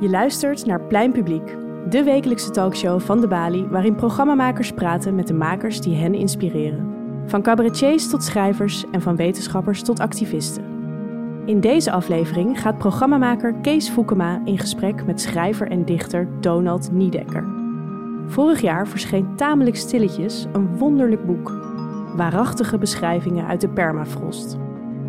Je luistert naar Plein Publiek, de wekelijkse talkshow van de Bali, waarin programmamakers praten met de makers die hen inspireren. Van cabaretiers tot schrijvers en van wetenschappers tot activisten. In deze aflevering gaat programmamaker Kees Foukema in gesprek met schrijver en dichter Donald Niedekker. Vorig jaar verscheen tamelijk stilletjes een wonderlijk boek. Waarachtige beschrijvingen uit de permafrost.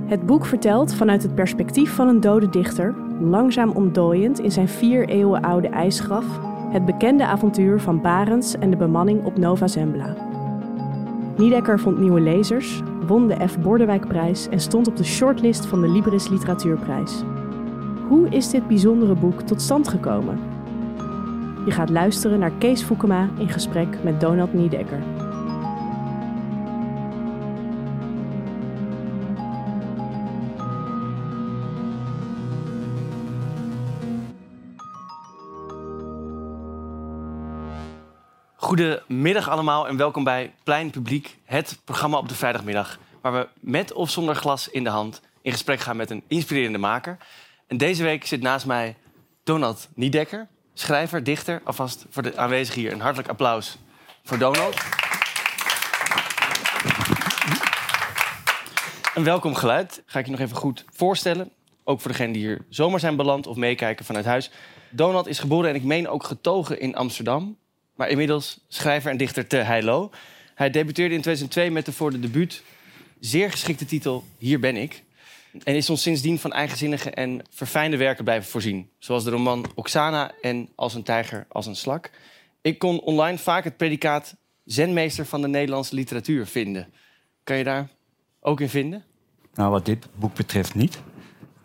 Het boek vertelt vanuit het perspectief van een dode dichter, langzaam ontdooiend in zijn vier eeuwen oude ijsgraf, het bekende avontuur van Barends en de bemanning op Nova Zembla. Niedekker vond nieuwe lezers, won de F. Bordewijkprijs en stond op de shortlist van de Libris Literatuurprijs. Hoe is dit bijzondere boek tot stand gekomen? Je gaat luisteren naar Kees Foukema in gesprek met Donald Niedekker. Goedemiddag allemaal en welkom bij Plein Publiek, het programma op de vrijdagmiddag, waar we met of zonder glas in de hand in gesprek gaan met een inspirerende maker. En deze week zit naast mij Donald Niedekker, schrijver, dichter. Alvast voor de aanwezigen hier een hartelijk applaus voor Donald. Een welkom geluid. Ga ik je nog even goed voorstellen. Ook voor degenen die hier zomaar zijn beland of meekijken vanuit huis. Donald is geboren en ik meen ook getogen in Amsterdam maar inmiddels schrijver en dichter te Heilo. Hij debuteerde in 2002 met de voor de debuut zeer geschikte titel Hier ben ik. En is ons sindsdien van eigenzinnige en verfijnde werken blijven voorzien. Zoals de roman Oksana en Als een tijger, als een slak. Ik kon online vaak het predicaat zenmeester van de Nederlandse literatuur vinden. Kan je daar ook in vinden? Nou, wat dit boek betreft niet.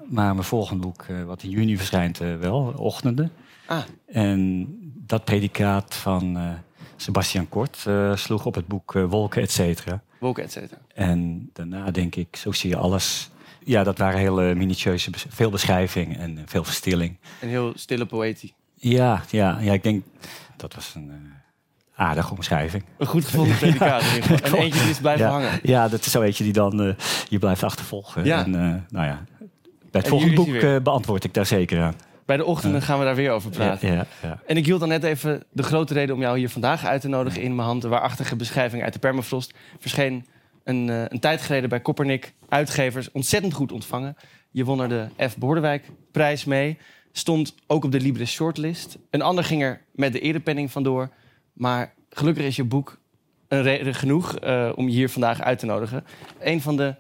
Maar mijn volgende boek, eh, wat in juni verschijnt, eh, wel, Ochtenden. Ah. En dat predicaat van uh, Sebastian Kort uh, sloeg op het boek uh, Wolken, et cetera. Wolken, et cetera. En daarna denk ik, zo zie je alles. Ja, dat waren hele minutieuze, veel beschrijving en veel verstilling. En heel stille poëtie. Ja, ja, ja, ik denk dat was een aardige omschrijving. Een goed gevonden predicaat. ja, en eentje die is blijven hangen. Ja, dat is zo eentje die dan je blijft achtervolgen. Ja. En, nou ja, bij het volgende boek beantwoord ik daar zeker aan. Bij de ochtenden gaan we daar weer over praten. Ja, ja, en ik hield dan net even de grote reden om jou hier vandaag uit te nodigen in mijn hand. De waarachtige beschrijving uit de permafrost. Verscheen een, uh, een tijd geleden bij Koppernik, uitgevers. Ontzettend goed ontvangen. Je won er de F. Bordewijk prijs mee. Stond ook op de Libris shortlist. Een ander ging er met de erepenning vandoor. Maar gelukkig is je boek een reden genoeg uh, om je hier vandaag uit te nodigen. Een van de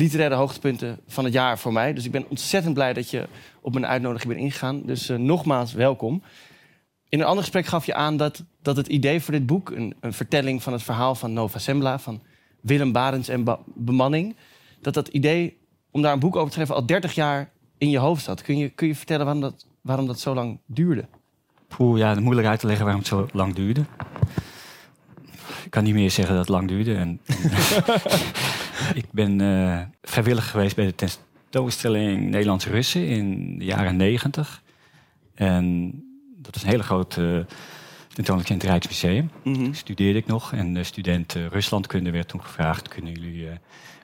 literaire hoogtepunten van het jaar voor mij. Dus ik ben ontzettend blij dat je op mijn uitnodiging bent ingegaan. Dus uh, nogmaals welkom. In een ander gesprek gaf je aan dat, dat het idee voor dit boek... Een, een vertelling van het verhaal van Nova Sembla... van Willem Barends en bemanning... dat dat idee om daar een boek over te schrijven... al 30 jaar in je hoofd zat. Kun je, kun je vertellen waarom dat, waarom dat zo lang duurde? Poeh, ja, moeilijk uit te leggen waarom het zo lang duurde. Ik kan niet meer zeggen dat het lang duurde. En, ik ben uh, vrijwillig geweest bij de tentoonstelling Nederlandse Russen in de jaren negentig. En dat was een hele grote tentoonstelling in het Rijksmuseum. Mm Studeerde ik nog en de student Ruslandkunde werd toen gevraagd: kunnen jullie uh,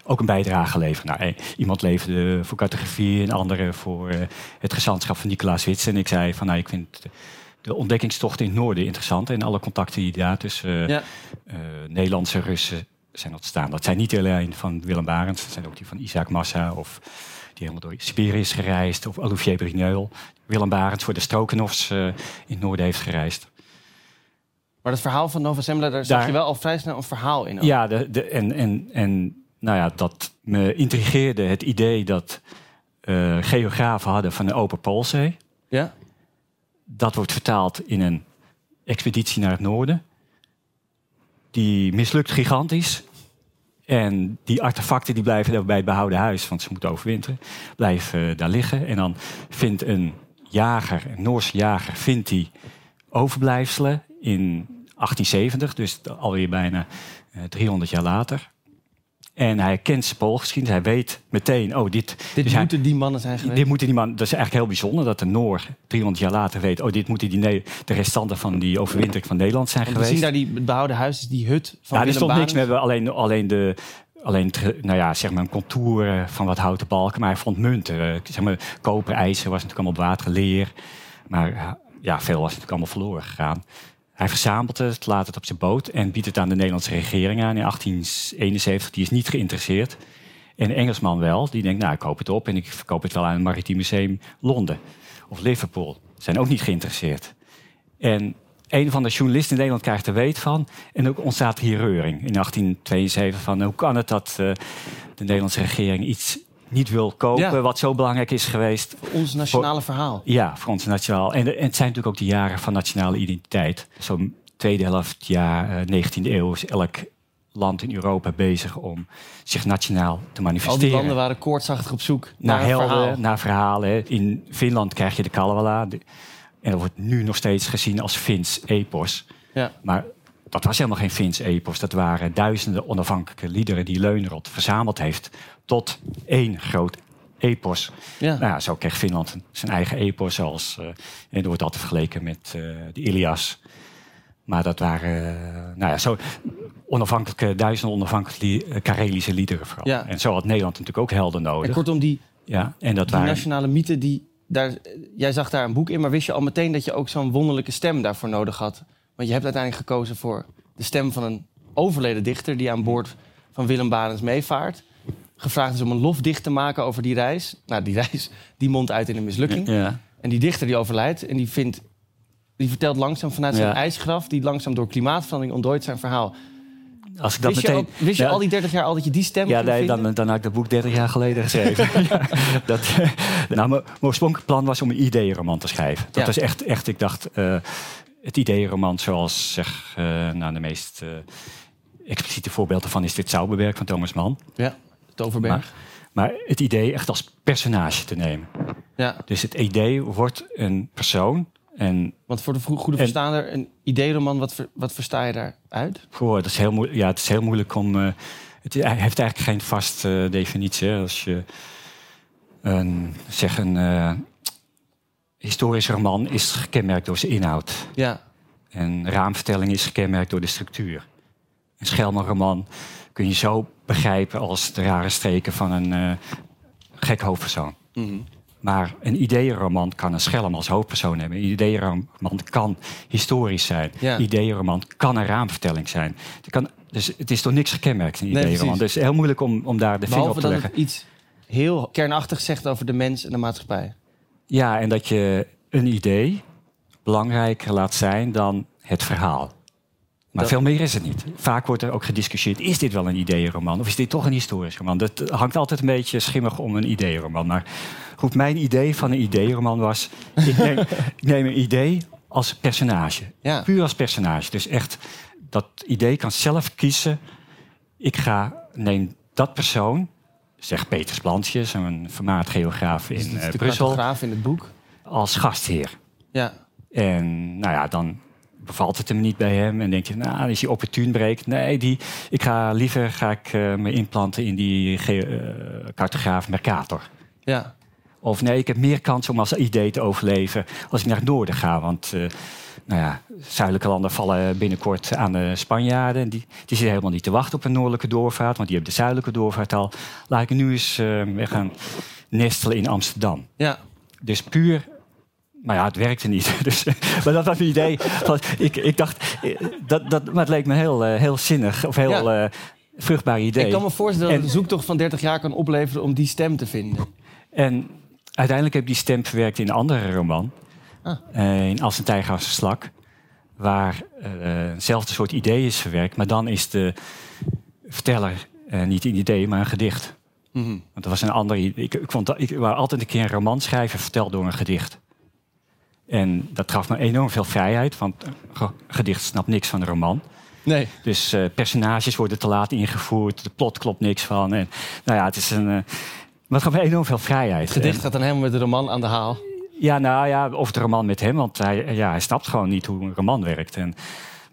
ook een bijdrage leveren? Nou, iemand leverde voor cartografie, een andere voor uh, het gezantschap van Nicolaas Wits. En ik zei van nou, ik vind de ontdekkingstocht in het noorden interessant en alle contacten die daar tussen ja. Nederlandse Russen zijn ontstaan. Dat zijn niet alleen van Willem Barends, dat zijn ook die van Isaac Massa of die helemaal door Siberië is gereisd, of Olivier Brigneul. Willem Barends voor de Strokenovs uh, in het noorden heeft gereisd. Maar het verhaal van Nova Zembla, daar, zag je wel al vrij snel een verhaal in. Ja, de, de, en, en, en nou ja, dat me intrigeerde het idee dat uh, geografen hadden van de Open Poolzee. Ja. Dat wordt vertaald in een expeditie naar het noorden die mislukt gigantisch. En die artefacten die blijven bij het behouden huis, want ze moeten overwinteren, blijven uh, daar liggen. En dan vindt een jager, een Noorse jager, vindt die overblijfselen in 1870, dus alweer bijna uh, eh, 300 jaar later. En hij kent zijn poolgeschiedenis. Hij weet meteen, oh, dit... Dit dus moeten die mannen zijn geweest? Dit moeten die mannen... Dat is eigenlijk heel bijzonder dat de Noor 300 jaar later weet... oh, dit moeten die, de restanten van die overwintering van Nederland zijn Want geweest. We zien daar die behouden huis, die hut van Ja, er stond niks meer. Alleen, alleen de... Alleen, nou ja, zeg maar een contour van wat houten balken. Maar hij vond munten. Zeg maar, koper, ijzer was natuurlijk allemaal op water, leer. Maar ja, veel was natuurlijk allemaal verloren gegaan. Hij verzamelt het, laat het op zijn boot en biedt het aan de Nederlandse regering aan in 1871. Die is niet geïnteresseerd. En Engelsman wel, die denkt, nou, ik koop het op en ik verkoop het wel aan het Maritiem Museum Londen of Liverpool. Zijn ook niet geïnteresseerd. En een van de journalisten in Nederland krijgt er weet van. En ook ontstaat hier reuring in 1872 van hoe kan het dat uh, de Nederlandse regering iets niet wil kopen, wat zo belangrijk is geweest. Voor ons nationale verhaal. Ja, voor ons nationaal. En, en, het zijn natuurlijk ook de jaren van nationale identiteit. Zo'n tweede helft jaar, 19e eh, eeuw, is elk land in Europa bezig om zich nationaal te manifesteren. Al die landen waren koortsachtig op zoek naar, naar helden, verhaal. naar verhalen. In Finland krijg je de Kalevala. En dat wordt nu nog steeds gezien als Fins epos. Ja. Maar dat was helemaal geen Fins epos. Dat waren duizenden onafhankelijke liederen die Leunrod verzameld heeft tot één groot epos. Ja. Nou ja, zo kreeg Finland zijn eigen epos. Zoals, uh, en er wordt altijd vergeleken met uh, de Ilias. Maar dat waren uh, nou ja, zo onafhankelijke, duizenden onafhankelijke Karelische liederen vooral. Ja. En zo had Nederland natuurlijk ook helden nodig. En kortom, die, ja, en dat die waren, nationale mythe, die, daar, jij zag daar een boek in, maar wist je al meteen dat je ook zo'n wonderlijke stem daarvoor nodig had? Want je hebt uiteindelijk gekozen voor de stem van een overleden dichter die aan boord van Willem Barens meevaart. Gevraagd is om een lofdicht te maken over die reis. Nou, die reis die mondt uit in een mislukking. Ja. En die dichter die overlijdt en die, vindt, die vertelt langzaam vanuit zijn ijsgraf... die langzaam door klimaatverandering ontdooit zijn verhaal. Als ik dat wist meteen, je, wist je al die 30 jaar al dat je die stem Ja, nee, dan, dan had ik dat boek 30 jaar geleden geschreven. ja, dat, nou, mijn, oorspronkelijk plan was om een ideeënroman te schrijven. Dat was echt, echt ik dacht, uh, het ideeënroman zoals zeg, uh, nou, de meest uh, expliciete voorbeelden van is dit Zauberberg van Thomas Mann. Ja, Toverberg. Maar, maar het idee echt als personage te nemen. Ja. Dus het idee wordt een persoon en, Want voor de goede verstaander, een ideeroman, wat, wat versta je daaruit? Goh, dat is heel moeilijk. Ja, het is heel moeilijk om. Uh, het heeft eigenlijk geen vaste definitie. Als je een, zeg een uh, historische roman is gekenmerkt door zijn inhoud. Ja. En raamvertelling is gekenmerkt door de structuur. Een Schelmenroman kun je zo begrijpen als de rare streken van een uh, gek hoofdpersoon. Mm maar een ideeënroman kan een schelm als hoofdpersoon hebben. Een ideeënroman kan historisch zijn. Ja. Een ideeënroman kan een raamvertelling zijn. Het kan, dus het is toch niks gekenmerkt, een ideeënroman. Nee, dus heel moeilijk om, om daar de vinger op te leggen. dat het iets heel kernachtig zegt over de mens en de maatschappij. Ja, en dat je een idee belangrijker laat zijn dan het verhaal. Maar veel meer is het niet. Vaak wordt er ook gediscussieerd: is dit wel een ideeënroman of is dit toch een historisch roman? Dat hangt altijd een beetje schimmig om een ideeënroman. Maar goed, mijn idee van een ideeënroman was: ik neem, ik neem, een idee als personage. Ja. Puur als personage. Dus echt, dat idee kan zelf kiezen. Ik ga, neem dat persoon, zeg Peters Plantje, zo'n vermaard geograaf in uh, Brussel. in het boek. Als gastheer. Ja. En nou ja, dan bevalt het hem niet bij hem. En denk je, nou, is hij opportun breekt. Nee, die, ik ga liever ga ik, uh, me inplanten in die uh, cartograaf Mercator. Ja. Of nee, ik heb meer kans om als idee te overleven als ik naar het noorden ga. Want uh, nou ja, zuidelijke landen vallen binnenkort aan de Spanjaarden. Die, die zitten helemaal niet te wachten op een noordelijke doorvaart, want die hebben de zuidelijke doorvaart al. Laat ik nu eens uh, gaan nestelen in Amsterdam. Ja. Dus puur maar ja, het werkte niet. Dus, maar dat was mijn idee. ik, ik dacht, dat, dat, maar het leek me heel, uh, heel zinnig of heel ja. uh, vruchtbaar idee. Ik kan me voorstellen dat een zoektocht van 30 jaar kan opleveren om die stem te vinden. En uiteindelijk heb ik die stem verwerkt in een andere roman. Ah. Uh, in Als een tijger als een slak. Waar hetzelfde soort idee is verwerkt. Maar dan is de verteller niet een idee, maar een gedicht. Mm -hmm. Want dat was een ander idee. Ik, ik, vond dat, ik wou altijd een keer een roman schrijven verteld door een gedicht. En dat gaf me enorm veel vrijheid, want een gedicht snapt niks van een roman. Nee. Dus uh, personages worden te laat ingevoerd, de plot klopt niks van. En, nou ja, het is een. Uh, maar het gaf me enorm veel vrijheid. Het gedicht gaat dan helemaal met de roman aan de haal. Ja, nou ja, of de roman met hem, want hij, ja, hij snapt gewoon niet hoe een roman werkt. En,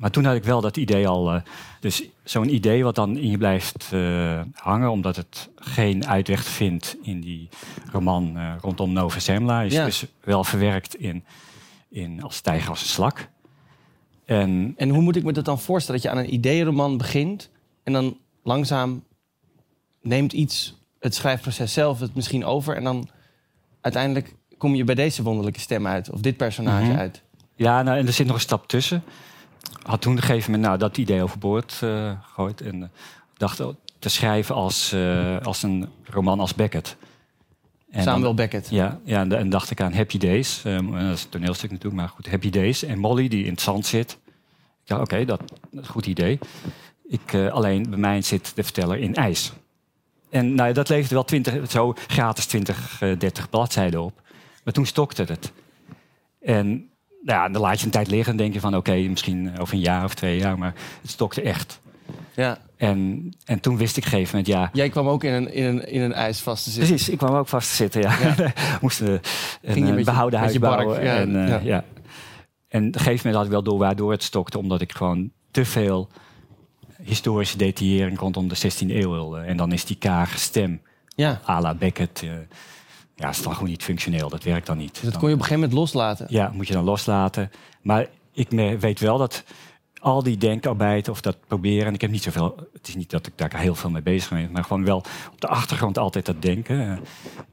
maar toen had ik wel dat idee al. Uh, dus zo'n idee wat dan in je blijft hangen, omdat het geen uitweg vindt in die roman rondom Nova Zembla, is dus wel verwerkt in in als tijger als een slak. En, en hoe moet ik me dat dan voorstellen? Dat je aan een ideeënroman begint en dan langzaam neemt iets, het schrijfproces zelf, het misschien over. En dan uiteindelijk kom je bij deze wonderlijke stem uit? Of dit personage mhm. uit? Ja, nou, en er zit nog een stap tussen. Had toen op een gegeven moment nou, dat idee overboord uh, gegooid. En uh, dacht te schrijven als, uh, als een roman als Beckett. En Samuel Beckett. Ja, ja, en dacht ik aan Happy Days. Um, dat is een toneelstuk natuurlijk, maar goed, Happy Days. En Molly, die in het zand zit. Ja, oké, dat, is een goed idee. Ik, alleen bij mij zit de verteller in ijs. En nou, dat leverde wel 20, zo gratis 20, 30 bladzijden op. Maar toen stokte het. En ja, dan laat je een tijd liggen en denk je van oké, misschien over een jaar of twee jaar, maar het stokte echt. Ja. En, en toen wist ik gegeven moment, ja... Jij kwam ook in een, in een, in een ijs vast te zitten. Precies, ik kwam ook vast te zitten, ja. ja. Moesten een, een eh, behouden huis bouwen. Ja, en, uh, ja. ja. En op een gegeven moment had ik wel door waardoor het stokte, omdat ik gewoon te veel historische detaillering rondom de 16e eeuw wilde. En dan is die kage stem, ja. à la Beckett... Uh, ja, is dan gewoon niet functioneel. Dat werkt dan niet. Dus dat kon je op een gegeven moment loslaten? Ja, moet je dan loslaten. Maar ik weet wel dat al die denkarbeid of dat proberen... en ik heb niet zoveel... Het is niet dat ik daar heel veel mee bezig ben... maar gewoon wel op de achtergrond altijd dat denken... Uh,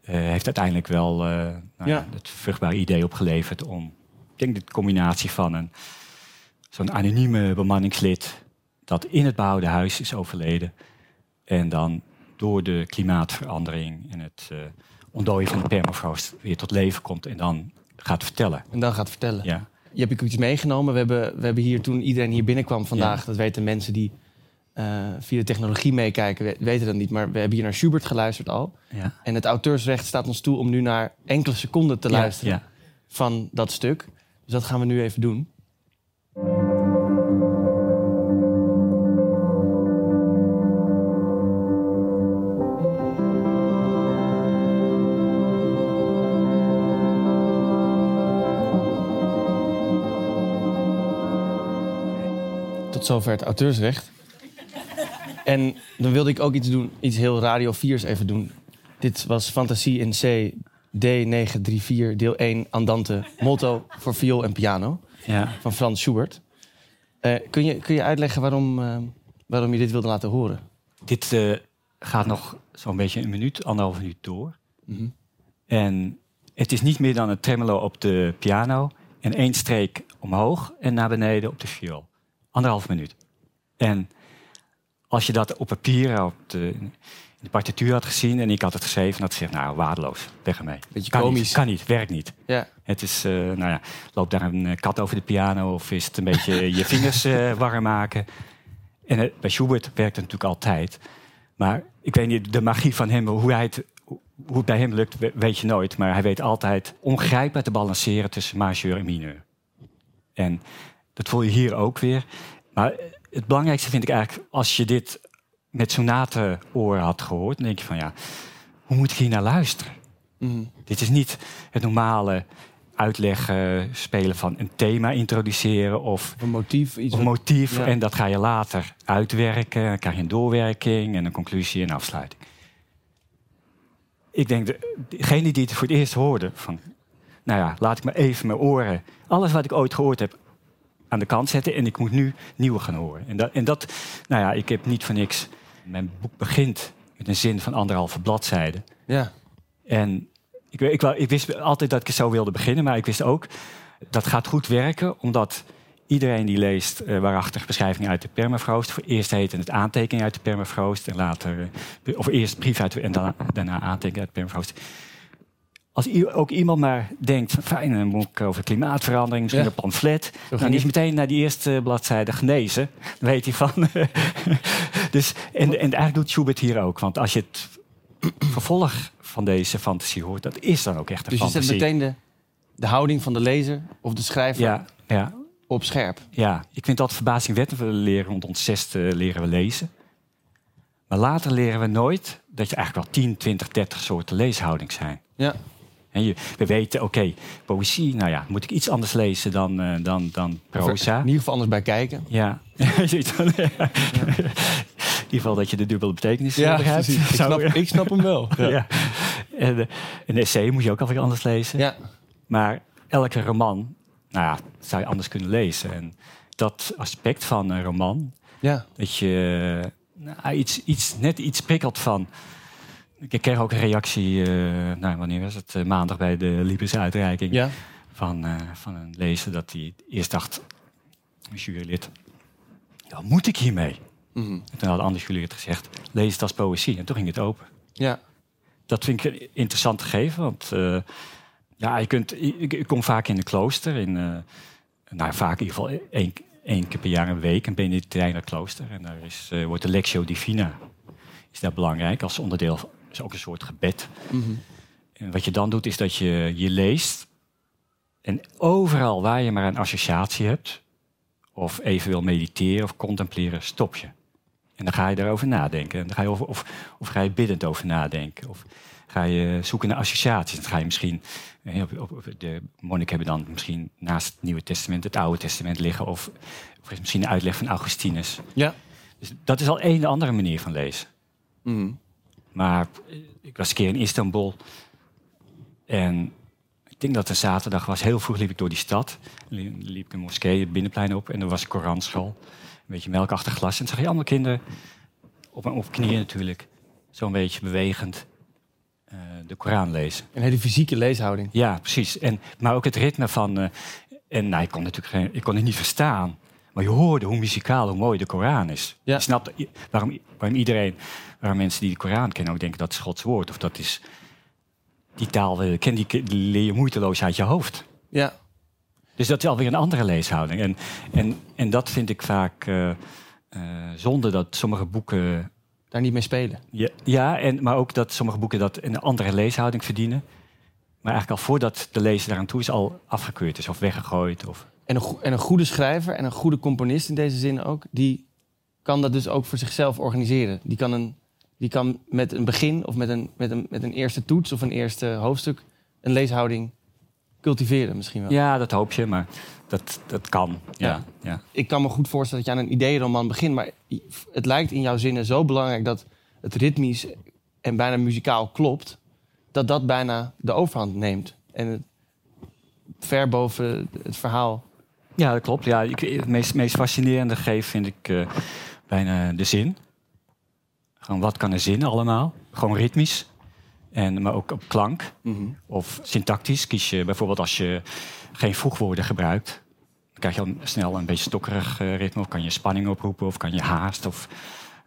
heeft uiteindelijk wel uh, nou, ja. het vruchtbare idee opgeleverd om... ik denk de combinatie van een zo'n anonieme bemanningslid... dat in het behouden huis is overleden... en dan door de klimaatverandering en het ontdooien van de permafrost weer tot leven komt en dan gaat vertellen. En dan gaat vertellen. Ja. Je hebt iets meegenomen. We hebben, we hebben hier toen iedereen hier binnenkwam vandaag, dat weten mensen die uh, via de technologie meekijken, weten dat niet. Maar we hebben hier naar Schubert geluisterd al. Ja. En het auteursrecht staat ons toe om nu naar enkele seconden te luisteren van dat stuk. Dus dat gaan we nu even doen. Zover het auteursrecht. En dan wilde ik ook iets doen, iets heel Radio 4's even doen. Dit was Fantasie in C, D934, deel 1, Andante, motto voor viool en piano. Ja. Van Frans Schubert. Uh, kun, je, kun je uitleggen waarom, uh, waarom je dit wilde laten horen? Dit uh, gaat nog zo'n beetje een minuut, anderhalf minuut door. Mm -hmm. En het is niet meer dan een tremolo op de piano en één streek omhoog en naar beneden op de viool. Anderhalf minuut. En als je dat op papier, op de, de partituur had gezien en ik had het geschreven, had gezegd, nou, waardeloos, weg ermee. Beetje kan komisch. Niet, kan niet, werkt niet. Ja. Het is, uh, nou ja, loopt daar een eh, kat over de piano of is het een beetje je vingers uh, warm maken. En uh, bij Schubert werkt het natuurlijk altijd. Maar ik weet niet, de magie van hem, hoe, hij het, hoe het bij hem lukt, weet je nooit. Maar hij weet altijd ongrijpbaar te balanceren tussen majeur en mineur. En dat voel je hier ook weer. Maar het belangrijkste vind ik eigenlijk, als je dit met sonate-oren had gehoord, dan denk je van ja, hoe moet ik hier naar luisteren? Mhm. Dit is niet het normale uitleggen, spelen van een thema introduceren of een motief. Iets een motief en dat ga je later uitwerken. Dan krijg je een doorwerking en een conclusie en afsluiting. Ik denk, degene die het voor het eerst hoorde, van nou ja, laat ik me even mijn oren, alles wat ik ooit gehoord heb, aan de kant zetten en ik moet nu nieuwe gaan horen. En dat, en dat nou ja, ik heb niet voor niks. Mijn boek begint met een zin van anderhalve bladzijde. Ja. En ik, ik, ik wist altijd dat ik zo wilde beginnen, maar ik wist ook dat gaat goed werken, omdat iedereen die leest uh, waarachtig beschrijvingen uit de permafrost, voor eerst heet het aantekening uit de permafrost en later, uh, of eerst brief uit en daarna, daarna aantekening uit de permafrost als ook iemand maar denkt, fijn, een boek over klimaatverandering, misschien een pamflet. Dan is meteen naar die eerste bladzijde genezen. Dan weet hij van. dus, en, en eigenlijk doet Schubert hier ook. Want als je het vervolg van deze fantasie hoort, dat is dan ook echt een dus fantasie. Dus je zet meteen de, de houding van de lezer of de schrijver ja, ja. op scherp. Ja, ik vind dat verbazingwekkend. We leren rond ons zesde leren we lezen. Maar later leren we nooit dat je eigenlijk wel 10, 20, 30 soorten leeshouding zijn. Ja. En je, we weten, oké, poëzie, nou ja, moet ik iets anders lezen dan, uh, dan, dan proza. In ieder geval anders bij kijken. Ja. in ieder geval dat je de dubbele betekenis ja, begrijpt. Ik snap, ik snap hem wel. Ja. ja. En, uh, een essay moet je ook alweer anders lezen. Ja. Maar elke roman, nou ja, zou je anders kunnen lezen. En dat aspect van een roman, ja. dat je nou, iets, iets, net iets prikkelt van ik kreeg ook een reactie, nou, wanneer was het? maandag bij de Librische uitreiking. Ja. Van, van een lezer dat hij eerst dacht, een jurylid, ja, moet ik hiermee? Mm En toen had een ander jurylid gezegd, lees het als poëzie. En toen ging het open. Ja. Dat vind ik interessant gegeven, want ja, je kunt, ik, kom vaak in een klooster, in, nou, vaak in ieder geval één, één keer per jaar een week, een Benedictijner klooster. En daar is, uh, wordt de Lectio Divina is daar belangrijk als onderdeel, is ook een soort gebed. Mhm. En wat je dan doet, is dat je, je leest. En overal waar je maar een associatie hebt, of even wil mediteren of contempleren, stop je. En dan ga je daarover nadenken. En dan ga je over, of, of ga je biddend over nadenken. Of ga je zoeken naar associaties. Dan ga je misschien, eh, de monniken hebben dan misschien naast het Nieuwe Testament het Oude Testament liggen. Of, of is misschien een uitleg van Augustinus. Ja. Dus dat is al één andere manier van lezen. Mhm. Maar eh, ik was een keer in Istanbul. En ik denk dat het een zaterdag was. Heel vroeg liep ik door die stad. Liep ik een moskee, het binnenplein op. En er was een Koranschool. Een beetje melkachtig glas. En zag je allemaal kinderen, op, op knieën natuurlijk, zo'n beetje bewegend, uh, de Koran lezen. Een hele fysieke leeshouding. Ja, precies. En, maar ook het ritme van... Uh, en nou, ik kon natuurlijk geen, ik kon het niet verstaan. Maar je hoorde hoe muzikaal, hoe mooi de Koran is. Ja. Je snapt waarom, waarom iedereen, waarom mensen die de Koran kennen ook denken dat is Gods woord. Of dat is die taal, ken die, die leer je moeiteloos uit je hoofd. Ja. Dus dat is alweer een andere leeshouding. En, en, en dat vind ik vaak uh, zonde dat sommige boeken. Daar niet mee spelen. Ja, ja en, maar ook dat sommige boeken dat een andere leeshouding verdienen. Maar eigenlijk al voordat de lezer daaraan toe is, al afgekeurd is of weggegooid. Of... En, een, en een goede schrijver en een goede componist in deze zin ook, die kan dat dus ook voor zichzelf organiseren. Die kan, een, die kan met een begin of met een, met, een, met een eerste toets of een eerste hoofdstuk een leeshouding cultiveren misschien wel. Ja, dat hoop je, maar dat, dat kan. Ja, ja. Ik kan me goed voorstellen dat je aan een ideeënroman begint, maar het lijkt in jouw zinnen zo belangrijk dat het ritmisch en bijna muzikaal klopt, dat dat bijna de overhand neemt. En het ver boven het verhaal. Ja, dat klopt. Ja, ik, het meest, meest fascinerende geef vind ik uh, bijna de zin. Gewoon wat kan een zin allemaal? Gewoon ritmisch. En, maar ook op klank mhm. of syntactisch. Kies je bijvoorbeeld als je geen voegwoorden gebruikt. Dan krijg je al snel een beetje stokkerig uh, ritme. Of kan je spanning oproepen of kan je haast. Of,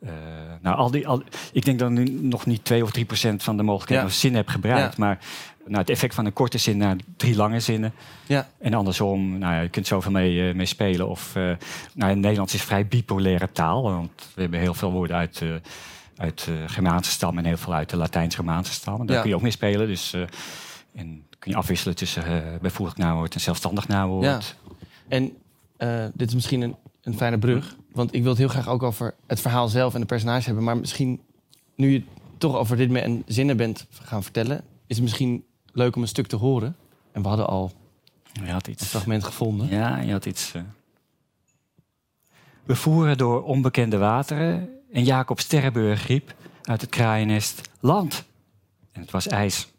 uh, nou, al die, al, ik denk dat nu nog niet 2 of 3 procent van de mogelijkheden ja. zin heb gebruikt. Maar nou, het effect van een korte zin naar drie lange zinnen. Ja. En andersom, nou ja, je kunt zoveel mee, uh, mee spelen. Of, uh, nou, in Nederlands is vrij bipolaire taal. Want we hebben heel veel woorden uit uit de Germaanse stam en heel veel uit de Latijns-Germaanse stam. daar kun je ook mee spelen. Dus, en kun je afwisselen tussen bijvoeglijk naamwoord en zelfstandig naamwoord. Ja. En dit is misschien een, een fijne brug. Want ik wil het heel graag ook over het verhaal zelf en de personage hebben. Maar misschien, nu je toch over dit en zinnen bent gaan vertellen... is het misschien leuk om een stuk te horen. En we hadden al je had iets. een fragment gevonden. Ja, je had iets... We voeren door onbekende wateren en Jacob Sterrenburg riep uit het kraaiennest: Land! En het was ijs.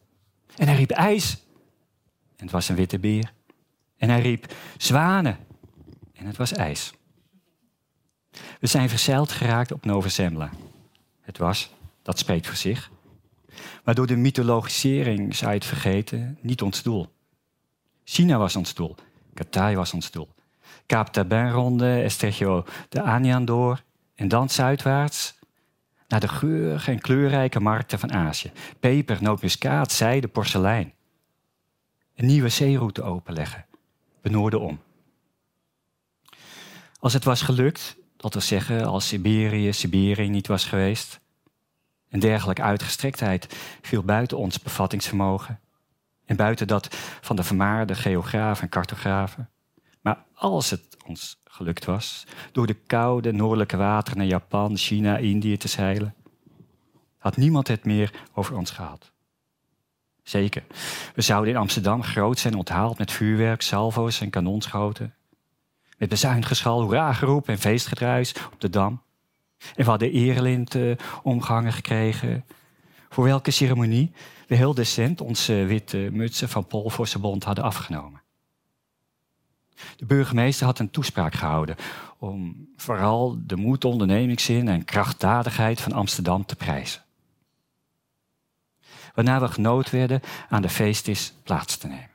En hij riep: IJs! En het was een witte beer. En hij riep: Zwanen! En het was ijs. We zijn verzeild geraakt op Nova Zembla. Het was, dat spreekt voor zich. Maar door de mythologisering, je het vergeten, niet ons doel. China was ons doel. Katai was ons doel. Kaap Tabin ronde, Estregio de Anian door en dan zuidwaarts naar de geurige en kleurrijke markten van Azië. Peper, nootmuskaat, zijde, porselein. Een nieuwe zeeroute openleggen, benoorden om. Als het was gelukt, dat wil zeggen als Siberië Siberië niet was geweest, een dergelijke uitgestrektheid viel buiten ons bevattingsvermogen en buiten dat van de vermaarde geografen en cartografen. Maar als het ons gelukt was door de koude noordelijke wateren naar Japan, China, Indië te zeilen, had niemand het meer over ons gehad. Zeker, we zouden in Amsterdam groot zijn onthaald met vuurwerk, salvo's en kanonschoten. Met bezuingeschal, hoera geroep en feestgedruis op de Dam. En we hadden erelint omgangen gekregen. Voor welke ceremonie we heel decent onze witte mutsen van Polvorsebond hadden afgenomen. De burgemeester had een toespraak gehouden om vooral de moed, ondernemingszin en krachtdadigheid van Amsterdam te prijzen. waarna we genood werden aan de feestis plaats te nemen.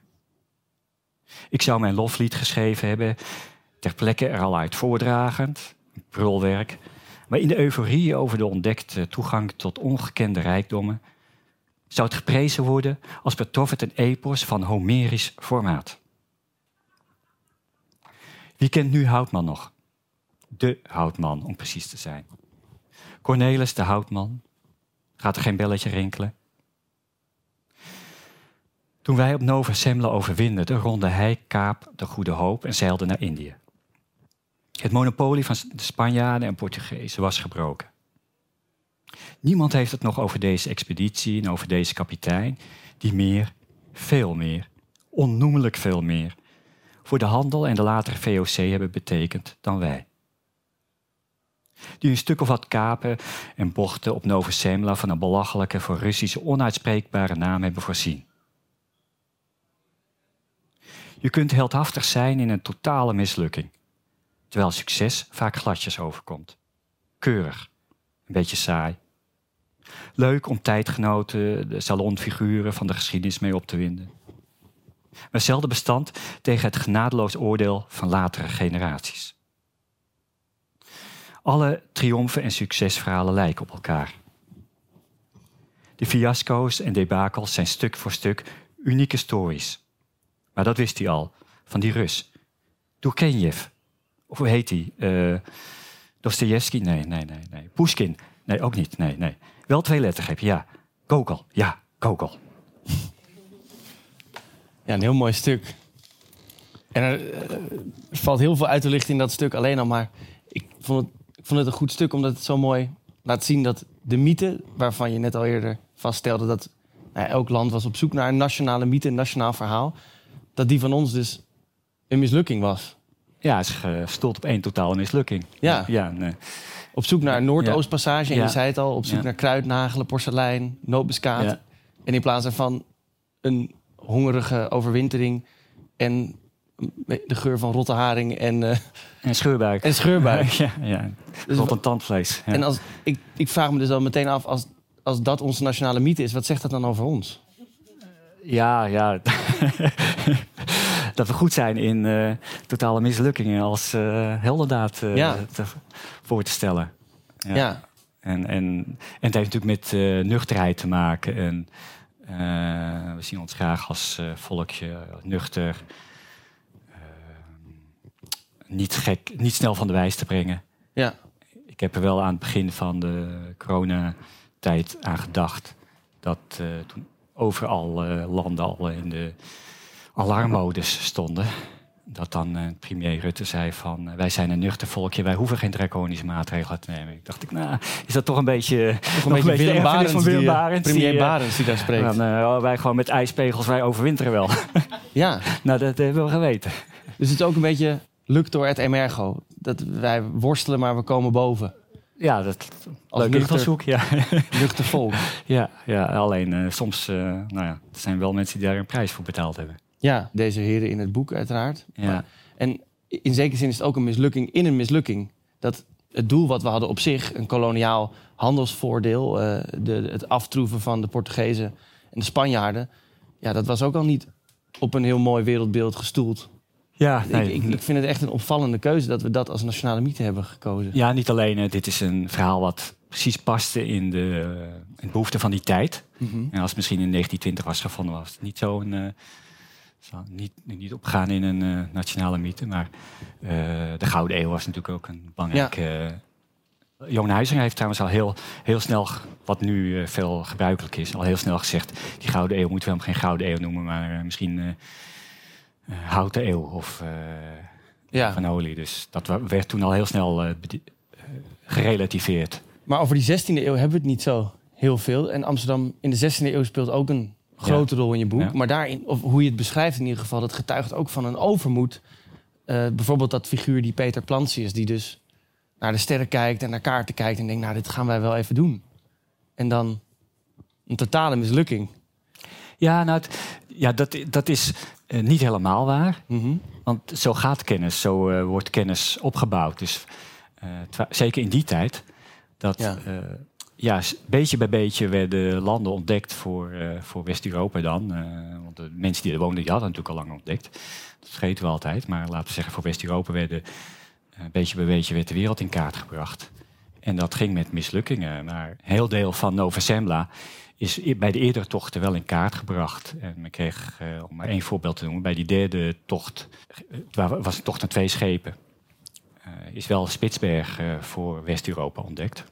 Ik zou mijn loflied geschreven hebben, ter plekke er al uit voordragend, prulwerk, maar in de euforie over de ontdekte toegang tot ongekende rijkdommen zou het geprezen worden als betrof het een epos van Homerisch formaat. Wie kent nu Houtman nog? De Houtman, om precies te zijn. Cornelis de Houtman. Gaat er geen belletje rinkelen? Toen wij op Nova Semla overwinderden, ronde hij Kaap de Goede Hoop en zeilde naar Indië. Het monopolie van de Spanjaarden en Portugezen was gebroken. Niemand heeft het nog over deze expeditie en over deze kapitein, die meer, veel meer, onnoemelijk veel meer, voor de handel en de latere VOC hebben betekend dan wij. Die een stuk of wat kapen en bochten op Nova Semla van een belachelijke voor Russische onuitspreekbare naam hebben voorzien. Je kunt heldhaftig zijn in een totale mislukking, terwijl succes vaak gladjes overkomt. Keurig, een beetje saai. Leuk om tijdgenoten, de salonfiguren van de geschiedenis mee op te winden. Maar zelden bestand tegen het genadeloos oordeel van latere generaties. Alle triomfen en succesverhalen lijken op elkaar. De fiasco's en debakels zijn stuk voor stuk unieke stories maar dat wist hij al, van die Rus. Turgenev. Of hoe heet hij? Uh, Dostoevsky? Nee, nee, nee, nee. Pushkin? Nee, ook niet. Nee, nee. Wel twee lettergrepen, ja. Gogol, ja, Gogol. Ja, een heel mooi stuk. En er, eh, er, valt heel veel uit te lichten in dat stuk alleen al, maar ik vond, het, ik vond het een goed stuk omdat het zo mooi laat zien dat de mythe, waarvan je net al eerder vaststelde dat nou, elk land was op zoek naar een nationale mythe, een nationaal verhaal, dat die van ons dus een mislukking was. Ja, is gestoeld op één totale mislukking. Ja. ja nee. Op zoek naar Noordoostpassage, en je zei het al, op zoek naar kruidnagelen, porselein, nootmuskaat. En in plaats daarvan een hongerige overwintering en de geur van rotte haring en... Uh, en scheurbuik. En scheurbuik. ja, ja. Dus Rot tandvlees. En als, ik, ik vraag me dus al meteen af, als, als dat onze nationale mythe is, wat zegt dat dan over ons? Ja, ja. dat we goed zijn in uh, totale mislukkingen als uh, heldendaad te, voor te stellen. Ja. ja. En, en, en het heeft natuurlijk met nuchterheid te maken. En we zien ons graag als volkje nuchter. niet gek, niet snel van de wijs te brengen. Ja. Ik heb er wel aan het begin van de coronatijd aan gedacht. Dat toen overal uh, landen al in de alarmmodus stonden. Dat dan uh, premier Rutte zei van... Uh, wij zijn een nuchter volkje, wij hoeven geen draconische maatregelen te nemen. Ik dacht ik, nou, is dat toch een beetje... Toch een beetje Willem Barends, van Willem Barends, premier die, Barends die daar spreekt. Dan, oh, wij gewoon met ijspegels, wij overwinteren wel. ja. nou, dat hebben we geweten. Dus het is ook een beetje luctor et emergo. Dat wij worstelen, maar we komen boven. Ja, dat als leuk invalshoek. Ja. Luchtig volk. ja, ja, alleen uh, soms, uh, nou ja, er zijn wel mensen die daar een prijs voor betaald hebben. Ja, deze heren in het boek uiteraard. Ja. Maar, en in zekere zin is het ook een mislukking in een mislukking. Dat het doel wat we hadden op zich, een koloniaal handelsvoordeel, uh, de, het aftroeven van de Portugezen en de Spanjaarden, ja, dat was ook al niet op een heel mooi wereldbeeld gestoeld. Ja, nee. ik, ik, vind het echt een opvallende keuze dat we dat als nationale mythe hebben gekozen. Ja, niet alleen. dit is een verhaal wat precies paste in de, in behoefte van die tijd. Mhm. En als het misschien in 1920 was gevonden, was het niet zo Uh, niet, niet opgaan in een uh, nationale mythe. Maar uh, de Gouden Eeuw was natuurlijk ook een belangrijke. Ja. Johan Huizinga heeft trouwens al heel, heel snel, wat nu veel gebruikelijk is, al heel snel gezegd: die Gouden Eeuw moeten we hem geen Gouden Eeuw noemen, maar misschien eh, houten eeuw of eh, ja. van olie. Dus dat werd toen al heel snel eh, gerelativeerd. Maar over die 16e eeuw hebben we het niet zo heel veel. En Amsterdam in de 16e eeuw speelt ook een grote rol in je boek. Maar daarin, of hoe je het beschrijft in ieder geval, dat getuigt ook van een overmoed. bijvoorbeeld dat figuur die Peter Plantius, die dus naar de sterren kijkt en naar kaarten kijkt en denkt, nou, dit gaan wij wel even doen. En dan een totale mislukking. Ja, nou, ja dat, dat is uh, niet helemaal waar. Mhm. Want zo gaat kennis, zo uh, wordt kennis opgebouwd. Dus zeker in die tijd, dat ja, beetje bij beetje werden landen ontdekt voor, uh, voor West-Europa dan. Uh, want de mensen die er woonden, die hadden natuurlijk al lang ontdekt. Dat vergeten we altijd. Maar laten we zeggen, voor West-Europa werden uh, beetje bij beetje werd de wereld in kaart gebracht. En dat ging met mislukkingen. Maar heel deel van Nova Zembla is bij de eerdere tochten wel in kaart gebracht. En men kreeg, om maar één voorbeeld te noemen, bij die derde tocht, was een tocht naar twee schepen, is wel Spitsberg voor West-Europa ontdekt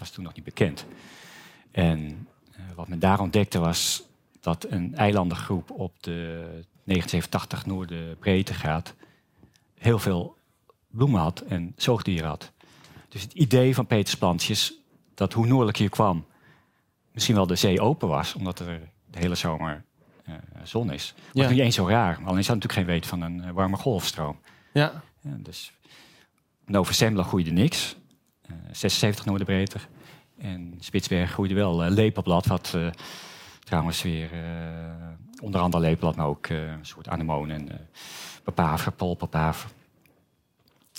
was toen nog niet bekend. En uh, wat men daar ontdekte was dat een eilandengroep op de 1987 Noorderbreedtegraad heel veel bloemen had en zoogdieren had. Dus het idee van Petersplantjes, dat hoe noordelijk je kwam, misschien wel de zee open was, omdat er de hele zomer uh, zon is. Was ja. niet eens zo raar. Alleen is natuurlijk geen weet van een uh, warme golfstroom. Ja. ja dus Nova Zembla groeide niks. 76 eh, Noorderbreedte. En Spitsberg groeide wel uh, lepelblad, wat uh, trouwens weer onder andere lepelblad, maar ook een soort anemonen en uh, papaver, polpapaver.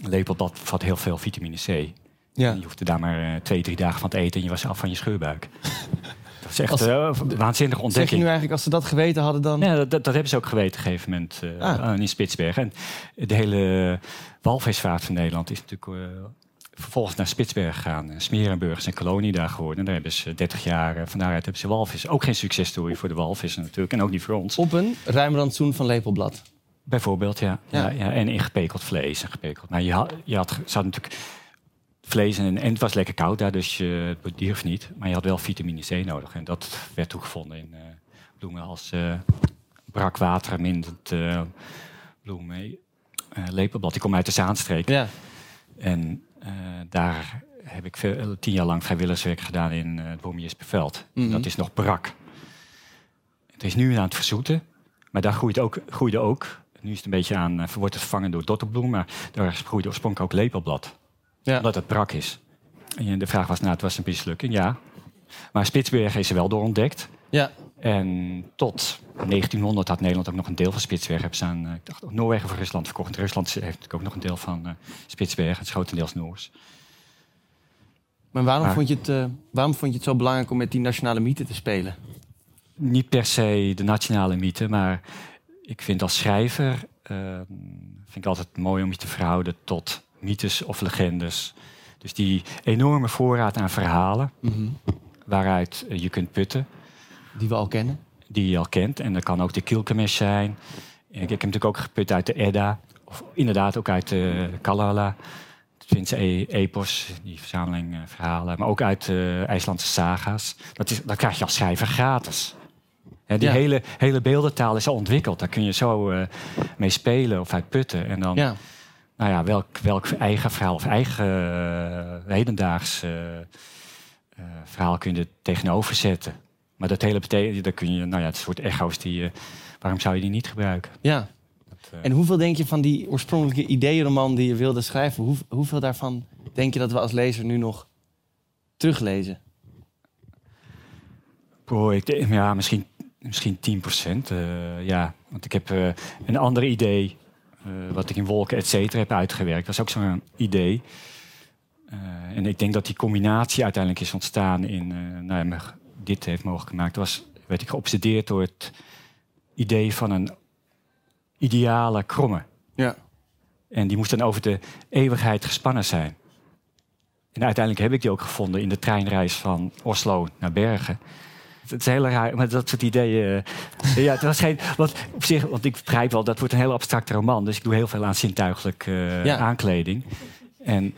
Lepelblad bevat heel veel vitamine C. Ja. Je hoefde daar maar twee, drie dagen van te eten en je was af van je scheurbuik. dat is echt een waanzinnige ontdekking. Zeg je nu eigenlijk, als ze dat geweten hadden dan... Ja, dat, dat, hebben ze ook geweten op een gegeven moment ah. in Spitsberg. En de hele walvisvaart van Nederland is natuurlijk vervolgens naar Spitsberg gegaan. Smerenburg is een kolonie daar geworden. En daar hebben ze 30 jaar, van daaruit hebben ze walvis. Ook geen successtory voor de walvissen natuurlijk. En ook niet voor ons. Op een ruim rantsoen van lepelblad. Bijvoorbeeld, ja. ja. ja, en ingepekeld vlees. En gepekeld. Maar je had, je had, ze natuurlijk vlees en, en het was lekker koud daar, dus je, het dierf niet. Maar je had wel vitamine C nodig. En dat werd toegevonden in uh, bloemen als uh, brakwater, mindend uh, bloemen. lepelblad, die komt uit de Zaanstreek. Ja. En daar heb ik veel, eh, tien jaar lang vrijwilligerswerk gedaan in uh, het Boomjesperveld. Mm Dat is nog brak. Het is nu aan het verzoeten, maar daar groeit ook, groeide ook. Nu is het een beetje aan, wordt het vervangen door dotterbloem, maar daar groeide oorspronkelijk ook lepelblad. Ja. Omdat het brak is. En de vraag was, nou, het was een mislukking, ja. Maar Spitsbergen is er wel door ontdekt. Ja. En tot 1900 had Nederland ook nog een deel van Spitsbergen. Hebben ze aan ik dacht, Noorwegen of Rusland verkocht. Rusland heeft natuurlijk ook nog een deel van uh, Spitsbergen. Het is grotendeels Noors. Maar waarom, vond je het, uh, waarom vond je het zo belangrijk om met die nationale mythe te spelen? Niet per se de nationale mythe, maar ik vind als schrijver... Uh, vind ik altijd mooi om je te verhouden tot mythes of legendes. Dus die enorme voorraad aan verhalen... Mm waaruit je kunt putten... Die we al kennen? Die je al kent. En dat kan ook de Kilkemes zijn. Ik, ik heb natuurlijk ook geput uit de Edda. Of inderdaad ook uit de Kalala. Het Finse e epos, die verzameling uh, verhalen. Maar ook uit de IJslandse saga's. Dat, is, dat krijg je als schrijver gratis. die hele, hele beeldentaal is al ontwikkeld. Daar kun je zo uh, mee spelen of uit putten. En dan, ja. nou ja, welk, welk eigen verhaal of eigen uh, hedendaags verhaal kun je er tegenover zetten. Maar dat hele betekent, dat kun je, nou ja, het soort echo's die je, waarom zou je die niet gebruiken? Ja. Dat, uh... En hoeveel denk je van die oorspronkelijke ideeënroman die je wilde schrijven, hoe, hoeveel daarvan denk je dat we als lezer nu nog teruglezen? Boy, ik denk, ja, misschien, misschien 10 procent. Uh, ja, want ik heb een ander idee, wat ik in Wolken, et cetera, heb uitgewerkt. Dat is ook zo'n idee. en ik denk dat die combinatie uiteindelijk is ontstaan in nou ja, dit heeft mogelijk gemaakt, was, werd ik geobsedeerd door het idee van een ideale kromme. Ja. En die moest dan over de eeuwigheid gespannen zijn. En uiteindelijk heb ik die ook gevonden in de treinreis van Oslo naar Bergen. Het is heel raar, maar dat soort ideeën. Uh, ja, het was geen. Want op zich, want ik begrijp wel, dat wordt een heel abstracte roman. Dus ik doe heel veel aan zintuigelijke uh, aankleding. En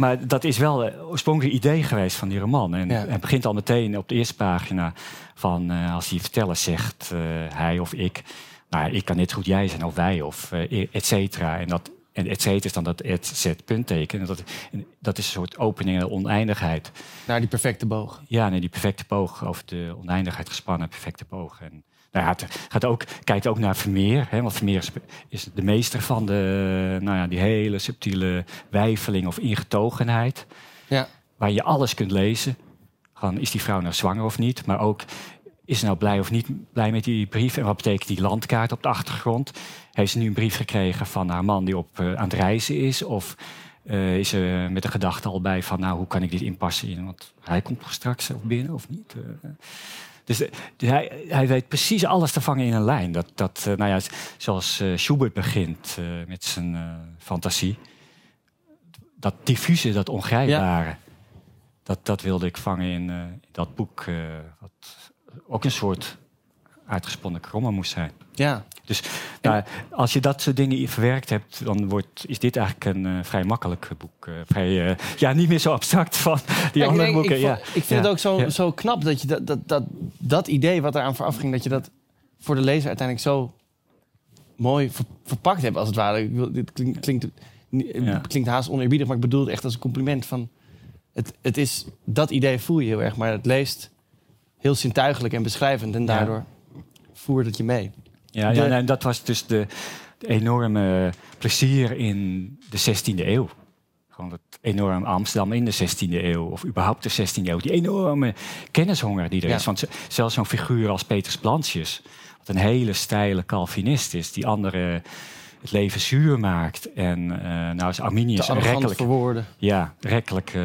maar dat is wel het oorspronkelijke idee geweest van die roman. En het begint al meteen op de eerste pagina van uh, als die verteller zegt, uh, hij of ik. Nou, ik kan net goed jij zijn of wij of uh, et cetera. En dat en et cetera is dan dat et zet puntteken. En dat, dat is een soort opening naar oneindigheid. Naar die perfecte boog. Ja, naar die perfecte boog. Over de oneindigheid gespannen perfecte boog. En nou ja, het gaat ook, kijkt ook naar Vermeer. Hè, want Vermeer is de meester van de, nou ja, die hele subtiele wijfeling of ingetogenheid. Ja. Waar je alles kunt lezen. Is die vrouw nou zwanger of niet? Maar ook, is ze nou blij of niet blij met die brief? En wat betekent die landkaart op de achtergrond? Heeft ze nu een brief gekregen van haar man die op, uh, aan het reizen is? Of uh, is er met de gedachte al bij van, nou, hoe kan ik dit inpassen in? Want hij komt straks of binnen of niet? Uh, dus, dus hij, hij, weet precies alles te vangen in een lijn. Dat, dat uh, nou ja, zoals Schubert begint met zijn fantasie. Dat diffuse, dat ongrijpbare. Dat, dat wilde ik vangen in, in dat boek. wat ook een soort uitgesponnen krommen moest zijn. Ja. Dus nou, als je dat soort dingen verwerkt hebt, dan wordt, is dit eigenlijk een uh, vrij makkelijk boek. Uh, vrij, uh, ja, niet meer zo abstract van die andere denk, boeken. Ik, ja. ik vind ja. het ook zo, zo knap dat je dat, dat, dat, dat idee wat eraan vooraf ging, dat je dat voor de lezer uiteindelijk zo mooi ver, verpakt hebt, als het ware. Ik wil, dit klinkt, klinkt, klinkt haast oneerbiedig, maar ik bedoel het echt als een compliment van. Het, het is, dat idee voel je heel erg, maar het leest heel zintuigelijk en beschrijvend en daardoor voert het je mee. Ja, ja en dat was dus de, de, enorme plezier in de 16e eeuw. Gewoon het enorme Amsterdam in de 16e eeuw, of überhaupt de 16e eeuw. Die enorme kennishonger die er is. Want zelfs zo'n figuur als Peters Plantjes, wat een hele steile Calvinist is, die andere het leven zuur maakt. En uh, nou is Arminius rekkelijk. verwoorden. Ja, rekkelijk. Uh,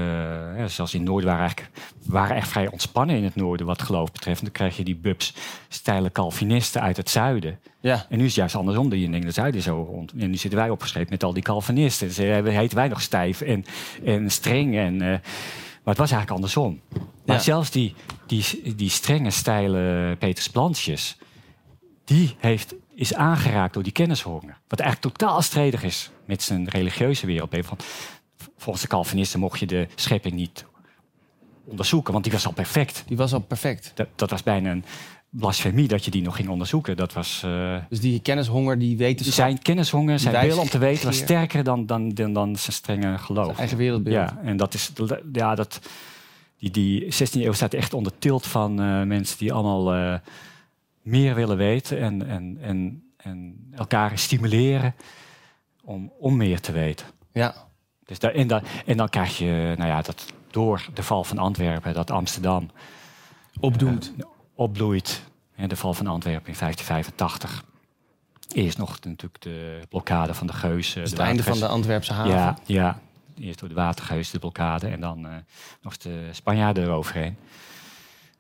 ja, zelfs in het noorden waren, eigenlijk, waren echt vrij ontspannen in het noorden wat geloof betreft. Dan krijg je die bubs, steile Calvinisten uit het zuiden. Ja. En nu is het juist andersom. Die denken het zuiden zo rond. En nu zitten wij opgeschreven met al die Calvinisten. Dus uh, heten wij nog stijf en, en streng. En, maar het was eigenlijk andersom. Maar ja. zelfs die, die, die strenge, steile Peters Plantjes... die heeft is aangeraakt door die kennishonger. Wat eigenlijk totaal stredig is met zijn religieuze wereld. Want volgens de Calvinisten mocht je de schepping niet onderzoeken, want die was al perfect. Die was al perfect. Dat, dat was bijna een blasfemie dat je die nog ging onderzoeken. Dat was, uh, dus die kennishonger, die wetenschap... Zijn kennishonger, zijn wil om te weten... was sterker dan, dan, dan, dan zijn strenge geloof. Zijn eigen wereldbeeld. Ja, en dat is... Ja, dat, die, die 16e eeuw staat echt onder tilt van uh, mensen die allemaal... Uh, meer willen weten en, en, en, en elkaar stimuleren om, om meer te weten. Ja. Dus daar, en, dan, en dan krijg je, nou ja, dat door de val van Antwerpen, dat Amsterdam opdoet. Uh, opbloeit. En de val van Antwerpen in 1585. Eerst nog natuurlijk de blokkade van de Geus. Dus het einde van de Antwerpse haven. Ja, ja, eerst door de Watergeus de blokkade en dan uh, nog de Spanjaarden eroverheen.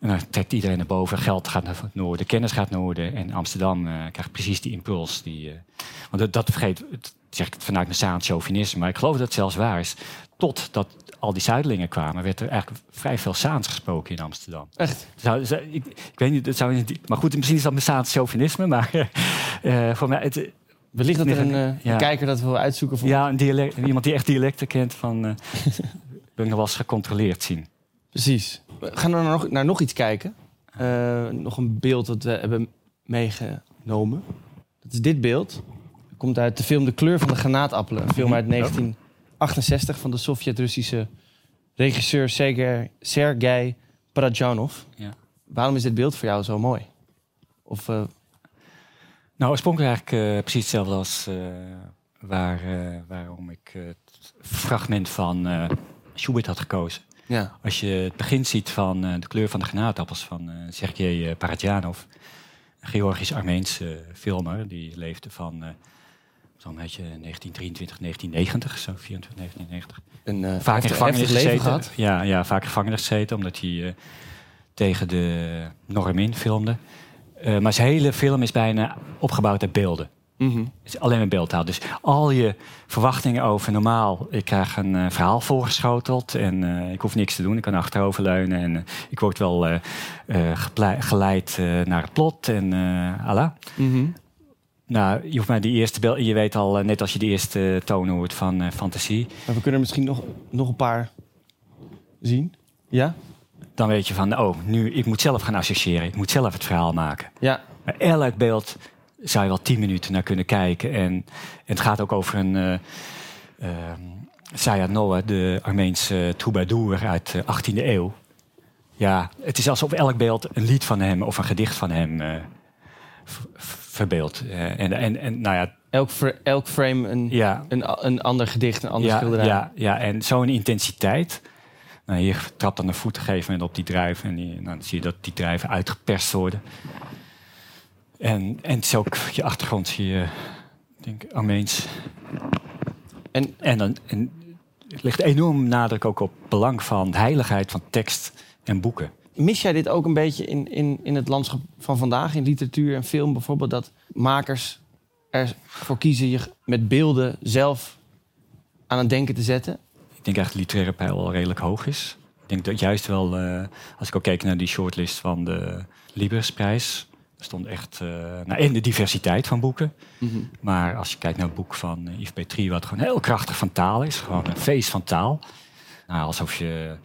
En dan trekt iedereen naar boven. Geld gaat naar het noorden, kennis gaat naar het noorden. En Amsterdam uh, krijgt precies die impuls. Die, uh, want dat, dat vergeet, het, zeg ik vanuit mijn saand chauvinisme, maar ik geloof dat het zelfs waar is. Totdat al die Zuidelingen kwamen, werd er eigenlijk vrij veel Saans gesproken in Amsterdam. Echt? Zou, zou, ik, ik, weet niet, dat zou niet, maar goed, misschien is dat mijn Saans chauvinisme, maar uh, voor mij... Het, Wellicht dat er een, ja. kijker dat wil uitzoeken voor... Ja, een dialect, iemand die echt dialecten kent van... Ben ik nog wel eens gecontroleerd zien. Precies. We gaan er nog, naar nog iets kijken. Uh, nog een beeld dat we hebben meegenomen. Dat is dit beeld. Het komt uit de film De kleur van de granaatappelen. Een film uit 1968 van de Sovjet-Russische regisseur Sergei, Sergei Parajanov. Ja. Waarom is dit beeld voor jou zo mooi? Of, uh... Nou, oorspronkelijk eigenlijk uh, precies hetzelfde als waar, waarom ik het fragment van Schubert had gekozen. Ja. Als je het begin ziet van uh, de kleur van de granaatappels van uh, Sergei uh, Paradjanov, een Georgisch-Armeense filmer, die leefde van zo'n beetje 1923, 1990, zo 24, 1990. Een vaak in gevangenis gezeten. Gehad. Ja, ja, vaak in gevangenis gezeten, omdat hij tegen de norm in filmde. maar zijn hele film is bijna opgebouwd uit beelden. Mm -hmm. Het is alleen maar beeldtaal. Dus al je verwachtingen over normaal. Ik krijg een uh, verhaal voorgeschoteld en uh, ik hoef niks te doen. Ik kan achteroverleunen en uh, ik word wel geleid naar het plot en Allah. Mm -hmm. Nou, je hoeft maar die eerste beeld. Je weet al, net als je de eerste toon hoort van fantasie. Maar we kunnen misschien nog, nog een paar zien. Ja? Dan weet je van, oh, nu, ik moet zelf gaan associëren. Ik moet zelf het verhaal maken. Ja. Maar elk beeld zou je wel tien minuten naar kunnen kijken. En, en het gaat ook over een uh, uh, Noah, de Armeense troubadour uit de 18e eeuw. Ja, het is alsof elk beeld een lied van hem of een gedicht van hem uh, verbeeldt. en, en, en nou ja, elk, elk frame een, ja. een, een ander gedicht, een ander ja, schilderij. Ja, ja, en zo'n intensiteit. Nou, hier trapt dan een voet gegeven moment op die druiven. En die, nou, dan zie je dat die druiven uitgeperst worden. En, en het is ook je achtergrond zie je, denk Armeens. En, en dan en ligt enorm nadruk ook op belang van heiligheid van tekst en boeken. Mis jij dit ook een beetje in, in, in het landschap van vandaag, in literatuur en film bijvoorbeeld, dat makers ervoor kiezen je met beelden zelf aan het denken te zetten? Ik denk eigenlijk dat literaire pijl al redelijk hoog is. Ik denk dat juist wel, uh, als ik ook kijk naar die shortlist van de Librisprijs, stond echt uh, nou, in de diversiteit van boeken. Mm -hmm. Maar als je kijkt naar het boek van uh, Yves Petrie, wat gewoon heel krachtig van taal is, gewoon een feest van taal. Nou, alsof je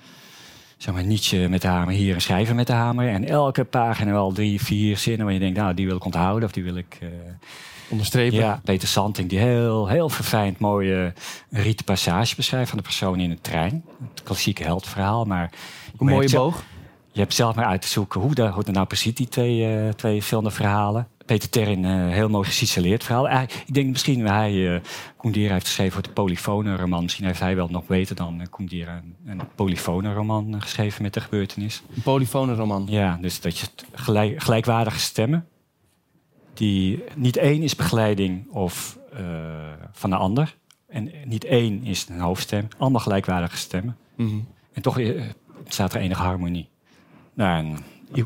zeg maar, Nietzsche met de hamer hier en schrijven met de hamer. En elke pagina wel drie, vier zinnen waar je denkt, nou, die wil ik onthouden of die wil ik... Uh, Onderstrepen. Ja, Peter Santing, die heel, heel verfijnd mooie rieten passage beschrijft van de persoon in een trein. Het klassieke heldverhaal, maar... Een mooie boog. Je hebt zelf maar uit te zoeken hoe, dat, hoe dat nou precies die twee, uh, twee verhalen. Peter Terrin, uh, heel mooi gesiceleerd verhaal. Eigenlijk, ik denk misschien hij, uh, heeft geschreven voor de polyfone roman. Misschien heeft hij wel nog beter dan uh, een, een polyfone roman geschreven met de gebeurtenis. Een polyfone roman? Ja, dus dat je gelijk, gelijkwaardige stemmen. Die, niet één is begeleiding of van de ander. En niet één is een hoofdstem. Allemaal gelijkwaardige stemmen. Mm -hmm. En toch staat er enige harmonie. Nou, en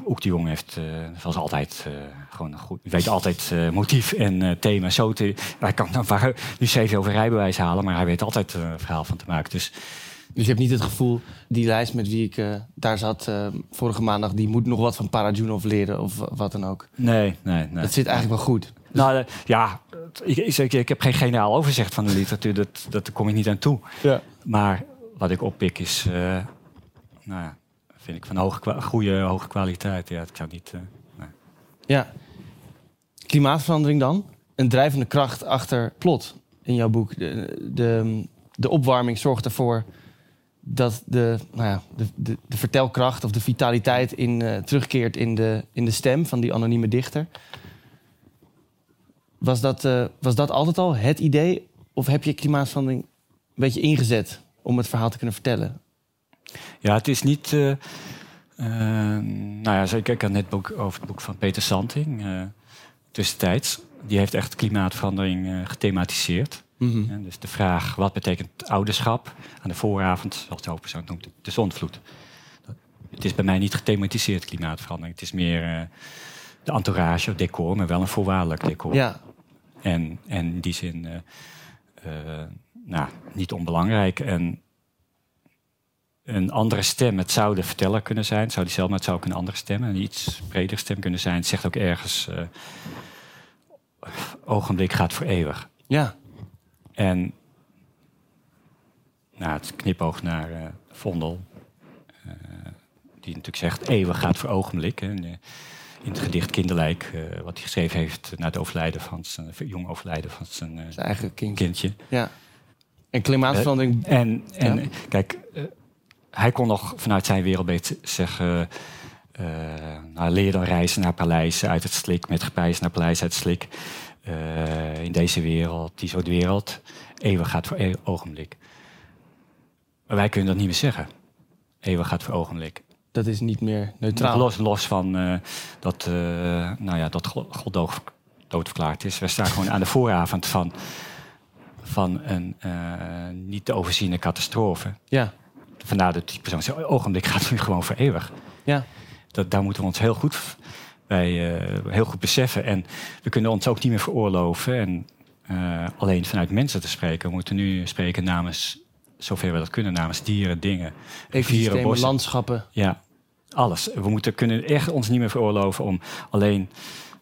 ook die jongen heeft, uh, zoals altijd, uh, gewoon goed. weet altijd uh, motief en thema zo te. Hij kan nou, nu zeven over rijbewijs halen, maar hij weet altijd een verhaal van te maken. Dus, dus je hebt niet het gevoel, die lijst met wie ik daar zat vorige maandag, die moet nog wat van Parajunov leren of wat dan ook. Nee, nee, nee. Dat zit eigenlijk wel goed. Nou ja, ik, ik, ik heb geen generaal overzicht van de literatuur, dat, dat kom ik niet aan toe. Ja. Maar wat ik oppik is, nou ja vind ik van hoge, goede, hoge kwaliteit. Ja, het kan niet. Uh, nee. Ja. Klimaatverandering dan? Een drijvende kracht achter plot in jouw boek. De, de, de opwarming zorgt ervoor dat de, nou ja, de, de, de vertelkracht of de vitaliteit in, uh, terugkeert in de, in de stem van die anonieme dichter. Was dat, uh, was dat altijd al het idee? Of heb je klimaatverandering een beetje ingezet om het verhaal te kunnen vertellen? Ja, het is niet. Uh, uh, nou ja, ik had net boek over het boek van Peter Santing, uh, tussentijds. Die heeft echt klimaatverandering gethematiseerd. Mm -hmm. dus de vraag, wat betekent ouderschap? Aan de vooravond, zoals de hoofdpersoon noemt, de zonvloed. Het is bij mij niet gethematiseerd, klimaatverandering. Het is meer de entourage, het decor, maar wel een voorwaardelijk decor. Ja. En, en in die zin, nou, niet onbelangrijk. En een andere stem. Het zou de verteller kunnen zijn. Het zou die zelf, maar het zou ook een andere stem, een iets breder stem kunnen zijn. Het zegt ook ergens, uh, ogenblik gaat voor eeuwig. Ja. En nou, het knipoog naar uh, Vondel, uh, die natuurlijk zegt, eeuwig gaat voor ogenblik. Hè. In het gedicht Kinderlijk, wat hij geschreven heeft na het overlijden van zijn jong overlijden van zijn, zijn eigen kind. kindje. Ja. En klimaatverandering. en en ja. kijk, hij kon nog vanuit zijn wereldbeeld zeggen... Uh, nou, leer dan reizen naar Parijs uit het slik... met gepijs naar Paleis uit het slik. Uh, in deze wereld, die soort wereld. Eeuwig gaat voor e ogenblik. Maar wij kunnen dat niet meer zeggen. Eeuwig gaat voor ogenblik. Dat is niet meer neutraal. Los, los van uh, dat, nou ja, dat God dood, doodverklaard is. We staan gewoon aan de vooravond van, van een niet te overziene catastrofe. Ja. Vandaar dat die persoon zegt, ogenblik gaat nu gewoon voor eeuwig. Ja. Dat, daar moeten we ons heel goed bij uh, heel goed beseffen. En we kunnen ons ook niet meer veroorloven. En uh, alleen vanuit mensen te spreken. We moeten nu spreken namens, zover we dat kunnen, namens dieren, dingen, rivieren, bossen. landschappen. Ja, alles. We moeten, kunnen echt ons niet meer veroorloven om alleen,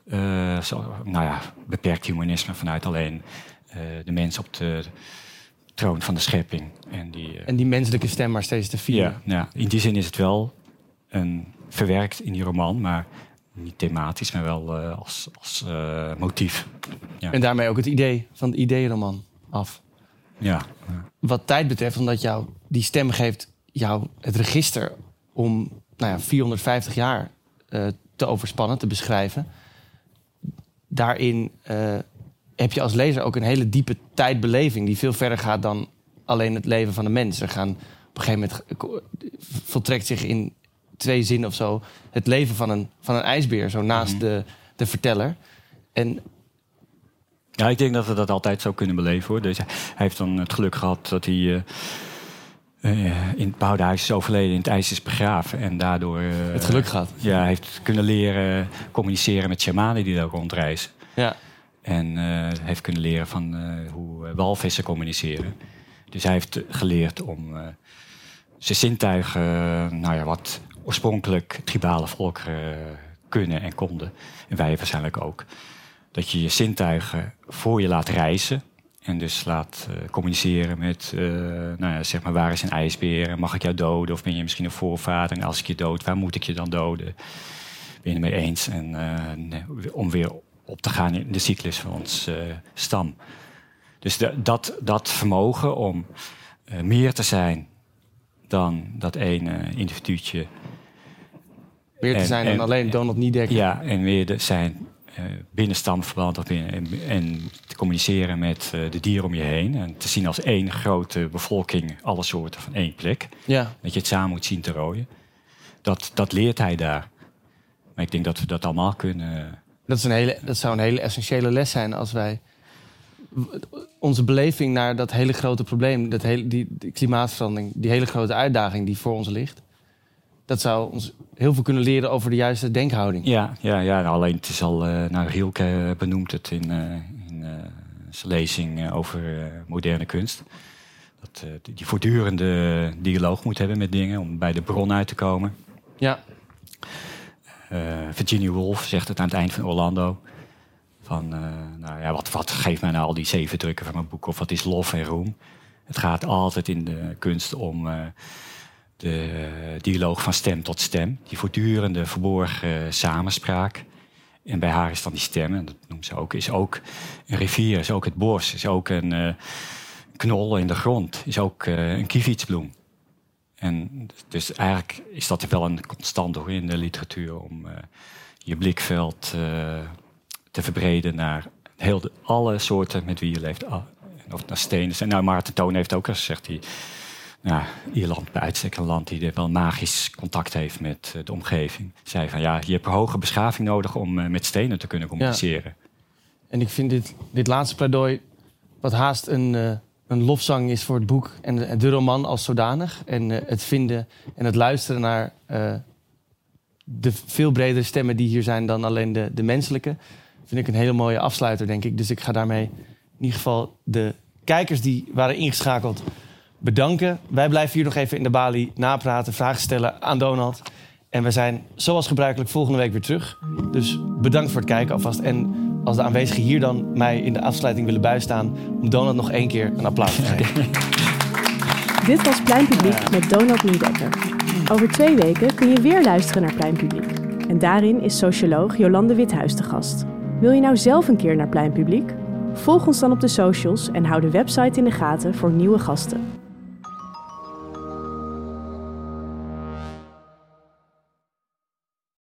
uh, zo, nou ja, beperkt humanisme vanuit alleen de mens op de troon van de schepping. En die, uh, en die menselijke stem maar steeds te vieren. Ja, ja, in die zin is het wel een, verwerkt in die roman, maar niet thematisch, maar wel uh, als, als uh, motief. Ja. En daarmee ook het idee van de ideeënroman af. Ja. Wat tijd betreft, omdat jou die stem geeft jou het register om nou ja, 450 jaar te overspannen, te beschrijven. Daarin heb je als lezer ook een hele diepe tijdbeleving die veel verder gaat dan alleen het leven van de mens. Er gaan op een gegeven moment voltrekt zich in twee zinnen of zo het leven van een, van een ijsbeer, zo naast mhm. de, de verteller. En ja, ik denk dat we dat altijd zou kunnen beleven hoor. Dus hij heeft dan het geluk gehad dat hij uh, in het Bouwhuis is overleden, in het ijs is begraven. En daardoor... het geluk gehad. Ja, heeft kunnen leren communiceren met shamanen die daar rondreizen. Ja. En heeft kunnen leren van hoe walvissen communiceren. Dus hij heeft geleerd om zijn zintuigen, nou ja, wat oorspronkelijk tribale volkeren kunnen en konden. En wij waarschijnlijk ook. Dat je je zintuigen voor je laat reizen. En dus laat communiceren met, nou ja, zeg maar, waar is een ijsbeer? Mag ik jou doden? Of ben je misschien een voorvader? En als ik je dood, waar moet ik je dan doden? Ben je het mee eens? En uh, om weer op te gaan in de cyclus van ons stam. Dus de, dat, dat vermogen om meer te zijn dan dat ene individuutje Meer te zijn dan alleen Donald Niedekker. Ja, en weer de, zijn uh, of binnen, en, en, te communiceren met uh, de dieren om je heen. En te zien als één grote bevolking, alle soorten van één plek. Ja. Dat je het samen moet zien te rooien. Dat, dat leert hij daar. Maar ik denk dat we dat allemaal kunnen. Dat, is een hele, dat zou een hele essentiële les zijn als wij onze beleving naar dat hele grote probleem, dat hele, die, die klimaatverandering, die hele grote uitdaging die voor ons ligt, dat zou ons heel veel kunnen leren over de juiste denkhouding. Ja, ja, ja alleen het is al, uh, nou Rielke benoemt het in, uh, in uh, zijn lezing over moderne kunst. Dat die voortdurende dialoog moet hebben met dingen om bij de bron uit te komen. Ja. Virginia Woolf zegt het aan het eind van Orlando. Van, nou ja, wat, wat geeft mij nou al die zeven drukken van mijn boek? Of wat is lof en roem? Het gaat altijd in de kunst om de dialoog van stem tot stem. Die voortdurende verborgen samenspraak. En bij haar is dan die stem, en dat noemt ze ook, is ook een rivier, is ook het bos, is ook een uh, knol in de grond, is ook een kievietsbloem. En dus eigenlijk is dat wel een constant hoor, in de literatuur om uh, je blikveld te verbreden naar heel de, alle soorten met wie je leeft. Ah, of naar stenen. En nou, Maarten Toon heeft ook al gezegd, die ja, Ierland bij uitstek een land die wel magisch contact heeft met eh, de omgeving. Zei van ja, je hebt een hoge beschaving nodig om eh, met stenen te kunnen communiceren. En ik vind dit, dit laatste pleidooi, wat haast een, uh, een lofzang is voor het boek en de roman als zodanig. En het vinden en het luisteren naar de veel bredere stemmen die hier zijn dan alleen de, de menselijke. Vind ik een hele mooie afsluiter, denk ik. Dus ik ga daarmee in ieder geval de kijkers die waren ingeschakeld bedanken. Wij blijven hier nog even in de balie napraten, vragen stellen aan Donald. En we zijn zoals gebruikelijk volgende week weer terug. Dus bedankt voor het kijken alvast. En als de aanwezigen hier dan mij in de afsluiting willen bijstaan... om Donald nog één keer een applaus te geven. Dit was Pleinpubliek met Donald Niedekker. Over twee weken kun je weer luisteren naar Pleinpubliek. En daarin is socioloog Jolande Withuis de gast. Wil je nou zelf een keer naar Pleinpubliek? Volg ons dan op de socials en hou de website in de gaten voor nieuwe gasten.